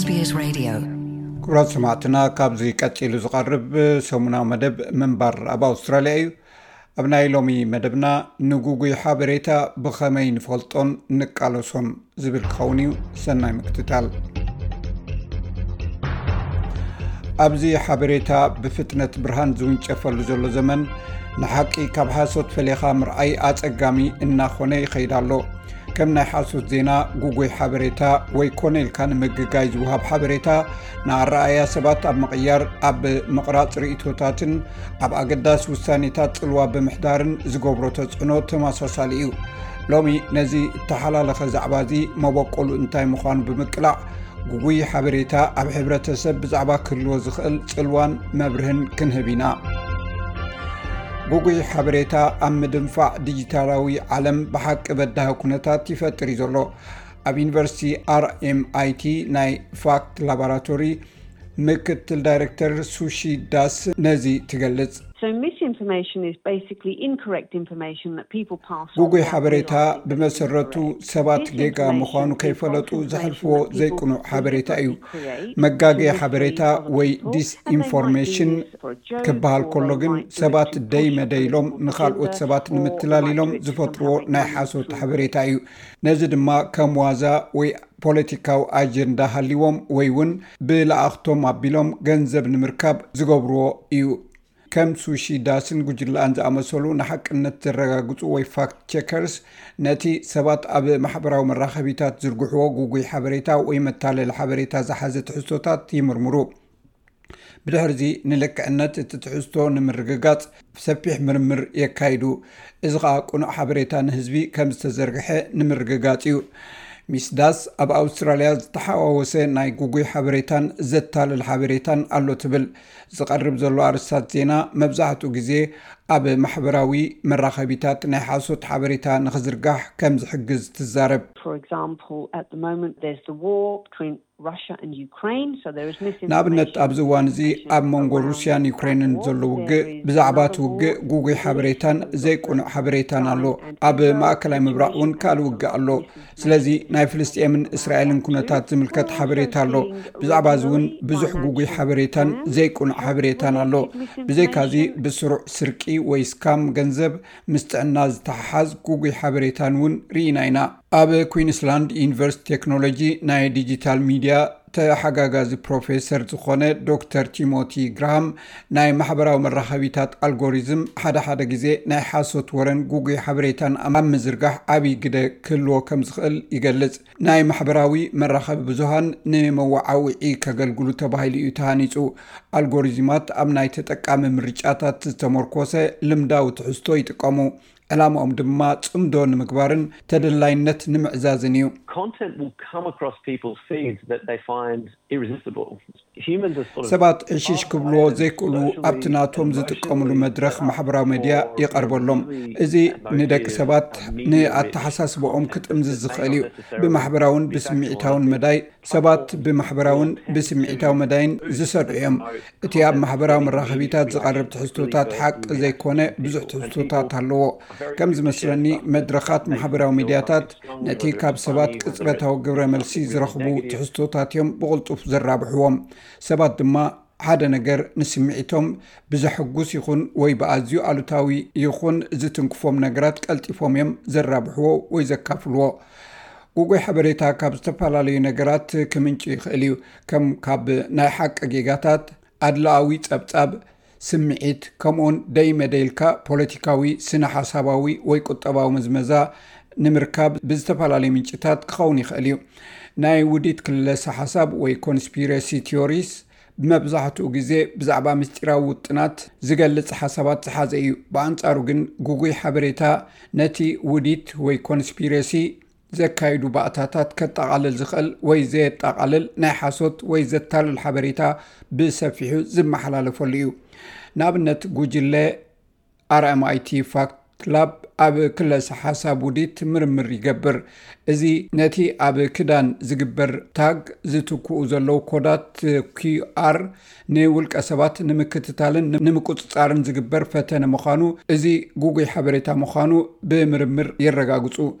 SBS Radio ክብራት ሰማዕትና ካብዚ ቀጺሉ ዝቐርብ ሰሙናዊ መደብ ምንባር ኣብ ኣውስትራልያ እዩ ኣብ ናይ ሎሚ መደብና ንጉጉይ ሓበሬታ ብኸመይ ንፈልጦን ንቃለሶን ዝብል ክኸውን እዩ ሰናይ ምክትታል ኣብዚ ሓበሬታ ብፍጥነት ብርሃን ዝውንጨፈሉ ዘሎ ዘመን ብ ንሓቂ ካብ ሓሶት ፈሌኻ ምርኣይ ኣጸጋሚ እናኾነ ይኸይድ ኣሎ። ከም ናይ ሓሶት ዜና፣ ጉጉይ ሓበሬታ ወይ ኮነ ኢልካ ንምግጋይ ዝውሃብ ሓበሬታ ንኣረኣያ ሰባት ኣብ ምቕያር፣ ኣብ ምቕራጽ ርእይቶታትን ኣብ ኣገዳሲ ውሳኔታት ጽልዋ ብምሕዳርን ዝገብሮ ተጽዕኖ ተመሳሳሊ እዩ። ሎሚ ነዚ እተሓላለኸ ዛዕባ እዚ መበቆሉ እንታይ ምዃኑ ብምቅላዕ ጉጉይ ሓበሬታ ኣብ ሕብረተሰብ ብዛዕባ ክህልዎ ዝኽእል ፅልዋን መብርህን ክንህብ ኢና ጉጉይ ሓበሬታ ኣብ ምድንፋዕ ዲጂታላዊ ዓለም ብሓቂ በዳሂ ኩነታት ይፈጥር እዩ ዘሎ ኣብ ዩኒቨርሲቲ ኣርኤምኣይቲ ናይ ፋክት ላባራቶሪ ምክትል ዳይረክተር ሱሺ ዳስ ነዚ ትገልጽ። ግጉይ ሓበሬታ ብመሰረቱ ሰባት ጌጋ ምዃኑ ከይፈለጡ ዘሕልፍዎ ዘይቅኑዕ ሓበሬታ እዩ። መጋገዪ ሓበሬታ ወይ ዲስኢንፎርሜሽን ክበሃል ከሎ ግን ሰባት ደይ መደይ ኢሎም ንኻልኦት ሰባት ንምትላል ኢሎም ዝፈጥርዎ ናይ ሓሶት ሓበሬታ እዩ። ነዚ ድማ ከም ዋዛ ወይ ፖለቲካዊ ኣጀንዳ ሃልዎም ወይ እውን ብለኣኽቶም ኣቢሎም ገንዘብ ንምርካብ ዝገብርዎ እዩ። ከም ሱሺ ዳስን ጉጅለኣን ዝኣመሰሉ ንሓቅነት ዘረጋግፁ ወይ ፋክት ቼከርስ ነቲ ሰባት ኣብ ማሕበራዊ መራኸቢታት ዝዝርግሕዎ ግጉይ ሓበሬታ ወይ መታለሊ ሓበሬታ ዝሓዘ ትሕዝቶታት ይምርምሩ። ብድሕርዚ ንልክዕነት እቲ ትሕዝቶ ንምርግጋፅ ሰፊሕ ምርምር የካይዱ እዚ ከዓ ቅኑዕ ሓበሬታ ንህዝቢ ከም ዝተዘርግሐ ንምርግጋፅ እዩ ሚስ ዳስ ኣብ ኣውስትራልያ ዝተሓዋወሰ ናይ ጉጉይ ሓበሬታን ዘታልል ሓበሬታን ኣሎ ትብል ዝቀርብ ዘሎ ኣርስታት ዜና መብዛሕትኡ ግዜ ኣብ ማሕበራዊ መራኸቢታት ናይ ሓሶት ሓበሬታ ንክዝርጋሕ ከም ዝሕግዝ ትዛረብ ንኣብነት ኣብዚ እዋን እዚ ኣብ መንጎ ሩስያን ዩክሬንን ዘሎ ውግእ ብዛዕባ እቲ ውግእ ጉጉይ ሓበሬታን ዘይቅኑዕ ሓበሬታን ኣሎ ኣብ ማእከላይ ምብራቅ እውን ካልእ ውግእ ኣሎ ስለዚ ናይ ፍልስጥኤምን እስራኤልን ኩነታት ዝምልከት ሓበሬታ ኣሎ ብዛዕባ እዚ እውን ብዙሕ ጉጉይ ሓበሬታን ዘይቅኑዕ ሓበሬታን ኣሎ ብዘይካዚ ብስሩዕ ስርቂ ወይ ስካም ገንዘብ ምስ ጥዕና ዝተሓሓዝ ጉጉይ ሓበሬታን እውን ርኢና ኢና። ኣብ ኩዊንስላንድ ዩኒቨርሲቲ ቴክኖሎጂ ናይ ዲጂታል ሚድያ ተሓጋጋዚ ፕሮፌሰር ዝኾነ ዶክተር ቲሞቲ ግራሃም ናይ ማሕበራዊ መራኸቢታት ኣልጎሪዝም ሓደ ሓደ ግዜ ናይ ሓሶት ወረን ጉጉይ ሓበሬታን ኣብ ምዝርጋሕ ዓብዪ ግደ ክህልዎ ከም ዝኽእል ይገልጽ። ናይ ማሕበራዊ መራኸቢ ብዙሃን ንመወዓውዒ ከገልግሉ ተባሂሉ እዩ ተሃኒፁ። ኣልጎሪዝማት ኣብ ናይ ተጠቃሚ ምርጫታት ዝተመርኮሰ ልምዳዊ ትሕዝቶ ይጥቀሙ፣ ዕላማኦም ድማ ፅምዶ ንምግባርን ተደላይነት ንምዕዛዝን እዩ። ሰባት ዕሽሽ ክብልዎ ዘይክእሉ ኣብቲ ናቶም ዝጥቀምሉ መድረኽ ማሕበራዊ መድያ ይቐርበሎም። እዚ ንደቂ ሰባት ንኣተሓሳስባኦም ክጥምዝዝ ዝኽእል እዩ። ብማሕበራውን ብስምዒታውን መዳይ ሰባት ብማሕበራውን ብስምዒታዊ መዳይን ዝሰድዑ እዮም። እቲ ኣብ ማሕበራዊ መራኸቢታት ዝቐርብ ትሕዝቶታት ሓቂ ዘይኮነ ብዙሕ ትሕዝቶታት ኣለዎ። ከም ዝመስለኒ መድረኻት ማሕበራዊ መድያታት፣ ነቲ ካብ ሰባት ቅፅበታዊ ግብረ መልሲ ዝረኽቡ ትሕዝቶታት እዮም ብቕልጡፍ ዘራብሕዎም። ሰባት ድማ ሓደ ነገር ንስምዒቶም ብዘሐጉስ ይኹን ወይ ብኣዝዩ ኣሉታዊ ይኹን ዝትንክፎም ነገራት ቀልጢፎም እዮም ዘራብሕዎ ወይ ዘካፍልዎ። ግጉይ ሓበሬታ ካብ ዝተፈላለዩ ነገራት ክምንጩ ይኽእል እዩ፣ ከም ካብ ናይ ሓቂ ጌጋታት፣ ኣድላኣዊ ጸብጻብ፣ ስምዒት፣ ከምኡውን ደይመደይ ኢልካ ፖለቲካዊ፣ ስነ-ሓሳባዊ ወይ ቁጠባዊ ምዝመዛ ንምርካብ ብዝተፈላለዩ ምንጭታት ክኸውን ይኸእል እዩ። ናይ ውዲት ክለሰ-ሓሳብ ወይ ኮንስፒረሲ ቲዮሪስ ብመብዛሕትኡ ግዜ ብዛዕባ ምስጢራዊ ውጥናት ዝገልጽ ሓሳባት ዝሓዘ እዩ። ብኣንጻሩ ግን ግጉይ ሓበሬታ ነቲ ውዲት ወይ ኮንስፒረሲ ዘካይዱ ባእታታት ከጠቓልል ዝኸእል ወይ ዘየጣቓልል ናይ ሓሶት ወይ ዘታልል ሓበሬታ ብሰፊሑ ዝመሓላለፈሉ እዩ። ንኣብነት ጉጅለ RMIT Fact Lab ኣብ ክለሰ ሓሳብ ውዲት ምርምር ይገብር። እዚ ነቲ ኣብ ክዳን ዝግበር ታግ ዝትክኡ ዘለዉ ኮዳት QR ንውልቀ ሰባት ንምክትታልን ንምቁጽጻርን ዝግበር ፈተነ ምዃኑ እዚ ጉጉይ ሓበሬታ ምዃኑ ብምርምር የረጋግጹ።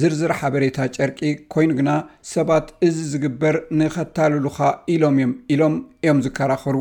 ዝርዝር ሓበሬታ ጨርቂ ኮይኑ ግና ሰባት እዚ ዝግበር ንኸታልሉኻ ኢሎም እዮም ኢሎም እዮም ዝከራኸሩ።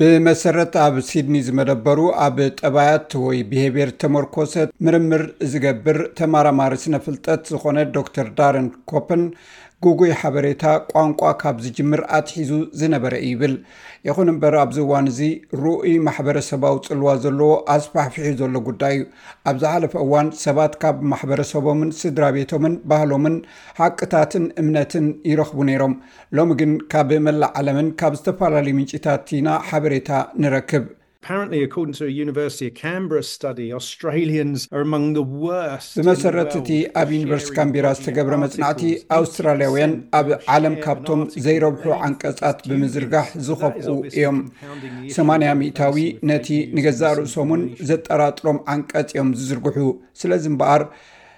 ብመሰረት ኣብ ሲድኒ ዝመደበሩ ኣብ ጠባያት ወይ ብሄብየር ዝተመርኮሰ ምርምር ዝገብር ተማራማሪ ስነ ፍልጠት ዝኾነ ዶክተር ዳረን ኮፐን ጉጉይ ሓበሬታ ቋንቋ ካብ ዝጅምር ኣትሒዙ ዝነበረ እዩ ይብል። ይኹን እምበር ኣብዚ እዋን እዚ ርኡይ ማሕበረሰባዊ ጽልዋ ዘለዎ ኣስፋሕፊሑ ዘሎ ጉዳይ እዩ። ኣብ ዝሓለፈ እዋን ሰባት ካብ ማሕበረሰቦምን ስድራ ቤቶምን ባህሎምን ሓቅታትን እምነትን ይረኽቡ ነይሮም። ሎሚ ግን ካብ መላእ ዓለምን ካብ ዝተፈላለዩ ምንጪታት ኢና ሓበሬታ ንረክብ። ብመሰረት እቲ ኣብ ዩኒቨርስቲ ካንቢራ ዝተገብረ መፅናዕቲ ኣውስትራሊያውያን ኣብ ዓለም ካብቶም ዘይረብሑ ዓንቀፃት ብምዝርጋሕ ዝኸፍኡ እዮም። ሰማንያ ሚኢታዊ ነቲ ንገዛእ ርእሶም እውን ዘጠራጥሮም ዓንቀፅ እዮም ዝዝርግሑ። ስለዚ እምበኣር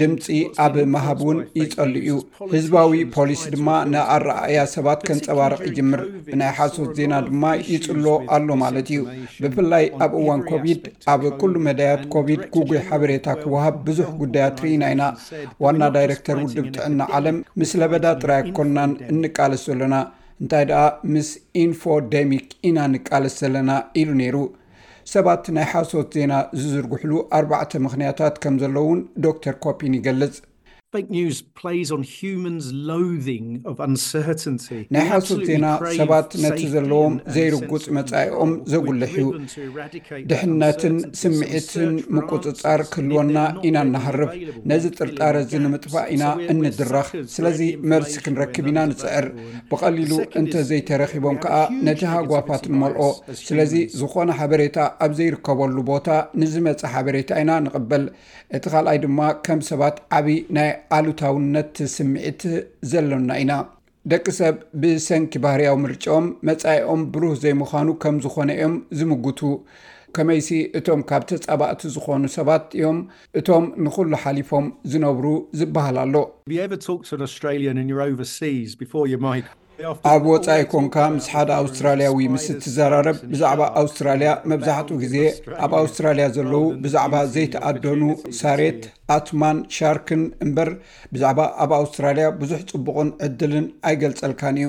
ድምፂ ኣብ ምሃብ እውን ይፀሉ እዩ። ህዝባዊ ፖሊስ ድማ ንኣረኣእያ ሰባት ከንፀባርቕ ይጅምር፣ ብናይ ሓሶት ዜና ድማ ይፅሎ ኣሎ ማለት እዩ። ብፍላይ ኣብ እዋን ኮቪድ ኣብ ኩሉ መዳያት ኮቪድ ጉጉይ ሓበሬታ ክወሃብ ብዙሕ ጉዳያት ርኢና ኢና። ዋና ዳይረክተር ውድብ ጥዕና ዓለም ምስ ለበዳ ጥራይ ኣይኮናን እንቃለስ ዘሎና እንታይ ደኣ ምስ ኢንፎደሚክ ኢና ንቃለስ ዘለና ኢሉ ነይሩ። ሰባት ናይ ሓሶት ዜና ዝዝርግሕሉ ኣርባዕተ ምኽንያታት ከም ዘለዉ'ውን ዶክተር ኮፒን ይገልጽ። ናይ ሓሶት ዜና ሰባት ነቲ ዘለዎም ዘይርጉጽ መጻኢኦም ዘጉልሕ እዩ። ድሕነትን ስምዒትን ምቁጽጻር ክህልወና ኢና እንሃርፍ። ነዚ ጥርጣረ እዚ ንምጥፋእ ኢና እንድረኽ። ስለዚ መልሲ ክንረክብ ኢና ንጽዕር። ብቐሊሉ እንተ ዘይተረኺቦም ከኣ ነቲ ሃጓፋት ንመልኦ። ስለዚ ዝኾነ ሓበሬታ ኣብ ዘይርከበሉ ቦታ ንዝመጸ ሓበሬታ ኢና ንቕበል። እቲ ካልኣይ ድማ ከም ሰባት ዓቢ ናይ ኣሉታውነት ስምዒት ዘሎና ኢና። ደቂ ሰብ ብሰንኪ ባህርያዊ ምርጭኦም መጻኢኦም ብሩህ ዘይምዃኑ ከም ዝኾነ እዮም ዝምጉቱ። ከመይሲ እቶም ካብ ተጻባእቲ ዝኾኑ ሰባት እዮም እቶም ንኹሉ ሓሊፎም ዝነብሩ ዝበሃል ኣሎ። ኣብ ወጻኢ ኮንካ ምስ ሓደ ኣውስትራልያዊ ምስ እትዘራረብ ብዛዕባ ኣውስትራልያ መብዛሕትኡ ግዜ ኣብ ኣውስትራልያ ዘለዉ ብዛዕባ ዘይተኣደኑ ሳሬት ኣትማን ሻርክን እምበር ብዛዕባ ኣብ ኣውስትራልያ ብዙሕ ጽቡቕን ዕድልን ኣይገልጸልካን እዩ።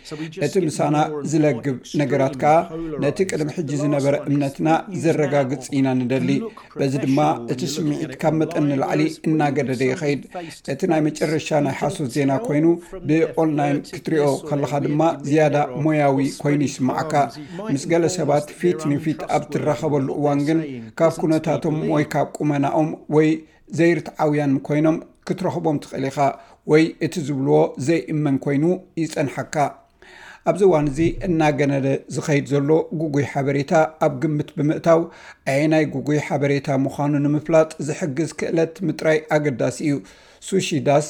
እቲ ምሳና ዝለግብ ነገራት ከኣ ነቲ ቅድሚ ሕጂ ዝነበረ እምነትና ዘረጋግፅ ኢና ንደሊ በዚ ድማ እቲ ስምዒት ካብ መጠን ንላዕሊ እናገደደ ይኸይድ እቲ ናይ መጨረሻ ናይ ሓሶት ዜና ኮይኑ ብኦንላይን ክትሪኦ ከለካ ድማ ዝያዳ ሞያዊ ኮይኑ ይስማዓካ ምስ ገለ ሰባት ፊት ንፊት ኣብ ትራኸበሉ እዋን ግን ካብ ኩነታቶም ወይ ካብ ቁመናኦም ወይ ዘይርትዓውያን ኮይኖም ክትረኽቦም ትኽእል ኢኻ ወይ እቲ ዝብልዎ ዘይእመን ኮይኑ ይጸንሓካ። ኣብዚ እዋን እዚ እናገነነ ዝኸይድ ዘሎ ግጉይ ሓበሬታ ኣብ ግምት ብምእታው ኣየናይ ግጉይ ሓበሬታ ምዃኑ ንምፍላጥ ዝሕግዝ ክእለት ምጥራይ ኣገዳሲ እዩ። ሱሺ ዳስ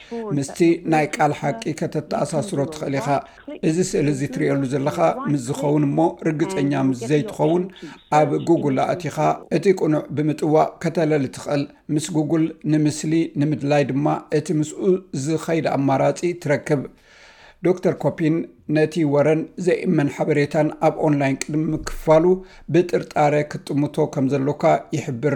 ምስቲ ናይ ቃል ሓቂ ከተተኣሳስሮ ትኽእል ኢኻ እዚ ስእሊ እዚ ትርእየሉ ዘለኻ ምስ ዝኸውን እሞ ርግፀኛ ምስ ዘይትኸውን ኣብ ጉጉል ኣእቲኻ እቲ ቅኑዕ ብምጥዋቕ ከተለሊ ትኽእል ምስ ጉጉል ንምስሊ ንምድላይ ድማ እቲ ምስኡ ዝኸይድ ኣማራፂ ትረክብ ዶክተር ኮፒን ነቲ ወረን ዘይእመን ሓበሬታን ኣብ ኦንላይን ቅድሚ ምክፋሉ ብጥርጣረ ክትጥምቶ ከም ዘሎካ ይሕብር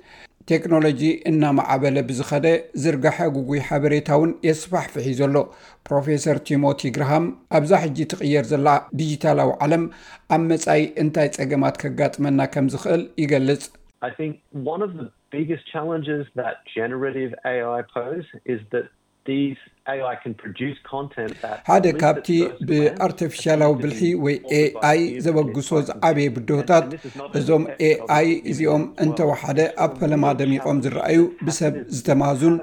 ቴክኖሎጂ እናማዓበለ ብዝኸደ ዝርጋሐ ጉጉይ ሓበሬታ እውን የስፋሕፍሕ እዩ ዘሎ ፕሮፌሰር ቲሞቲ ግርሃም ኣብዛ ሕጂ ትቕየር ዘላ ዲጂታላዊ ዓለም ኣብ መፃኢ እንታይ ፀገማት ከጋጥመና ከም ዝኽእል ይገልፅ ሓደ ካብቲ ብኣርተፊሻላዊ ብልሒ ወይ ኤኣይ ዘበግሶ ዝዓበየ ብድሆታት እዞም ኤኣይ እዚኦም እንተወሓደ ኣብ ፈለማ ደሚቖም ዝረኣዩ ብሰብ ዝተማዙን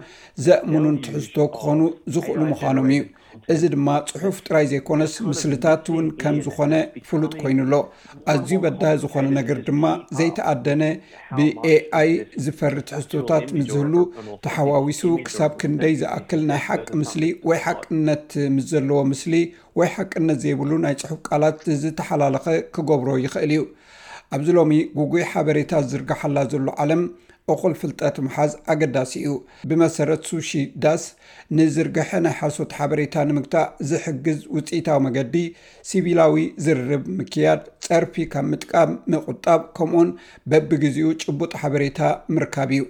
ዘእምኑን ትሕዝቶ ክኾኑ ዝኽእሉ ምዃኖም እዩ። እዚ ድማ ጽሑፍ ጥራይ ዘይኮነስ ምስልታት እውን ከም ዝኾነ ፍሉጥ ኮይኑ ኣሎ። ኣዝዩ በዳሂ ዝኾነ ነገር ድማ ዘይተኣደነ ብኤኣይ ዝፈሪ ትሕዝቶታት ምስ ዝህሉ ተሓዋዊሱ ክሳብ ክንደይ ዝኣክል ናይ ሓቂ ምስሊ ወይ ሓቅነት ምስ ዘለዎ ምስሊ ወይ ሓቅነት ዘይብሉ ናይ ፅሑፍ ቃላት ዝተሓላለኸ ክገብሮ ይኽእል እዩ ኣብዚ ሎሚ ጉጉይ ሓበሬታ ዝዝርግሓላ ዘሎ ዓለም እኹል ፍልጠት ምሓዝ ኣገዳሲ እዩ ብመሰረት ሱሺ ዳስ ንዝርግሐ ናይ ሓሶት ሓበሬታ ንምግታእ ዝሕግዝ ውፅኢታዊ መገዲ ሲቪላዊ ዝርርብ ምክያድ፣ ጸርፊ ካብ ምጥቃም ምቑጣብ፣ ከምኡውን በብግዜኡ ጭቡጥ ሓበሬታ ምርካብ እዩ።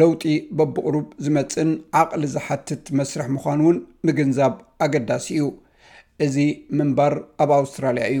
ለውጢ በብቕሩብ ዝመጽእን ዓቕሊ ዝሓትት መስርሕ ምዃኑ እውን ምግንዛብ ኣገዳሲ እዩ። እዚ ምንባር ኣብ ኣውስትራልያ እዩ።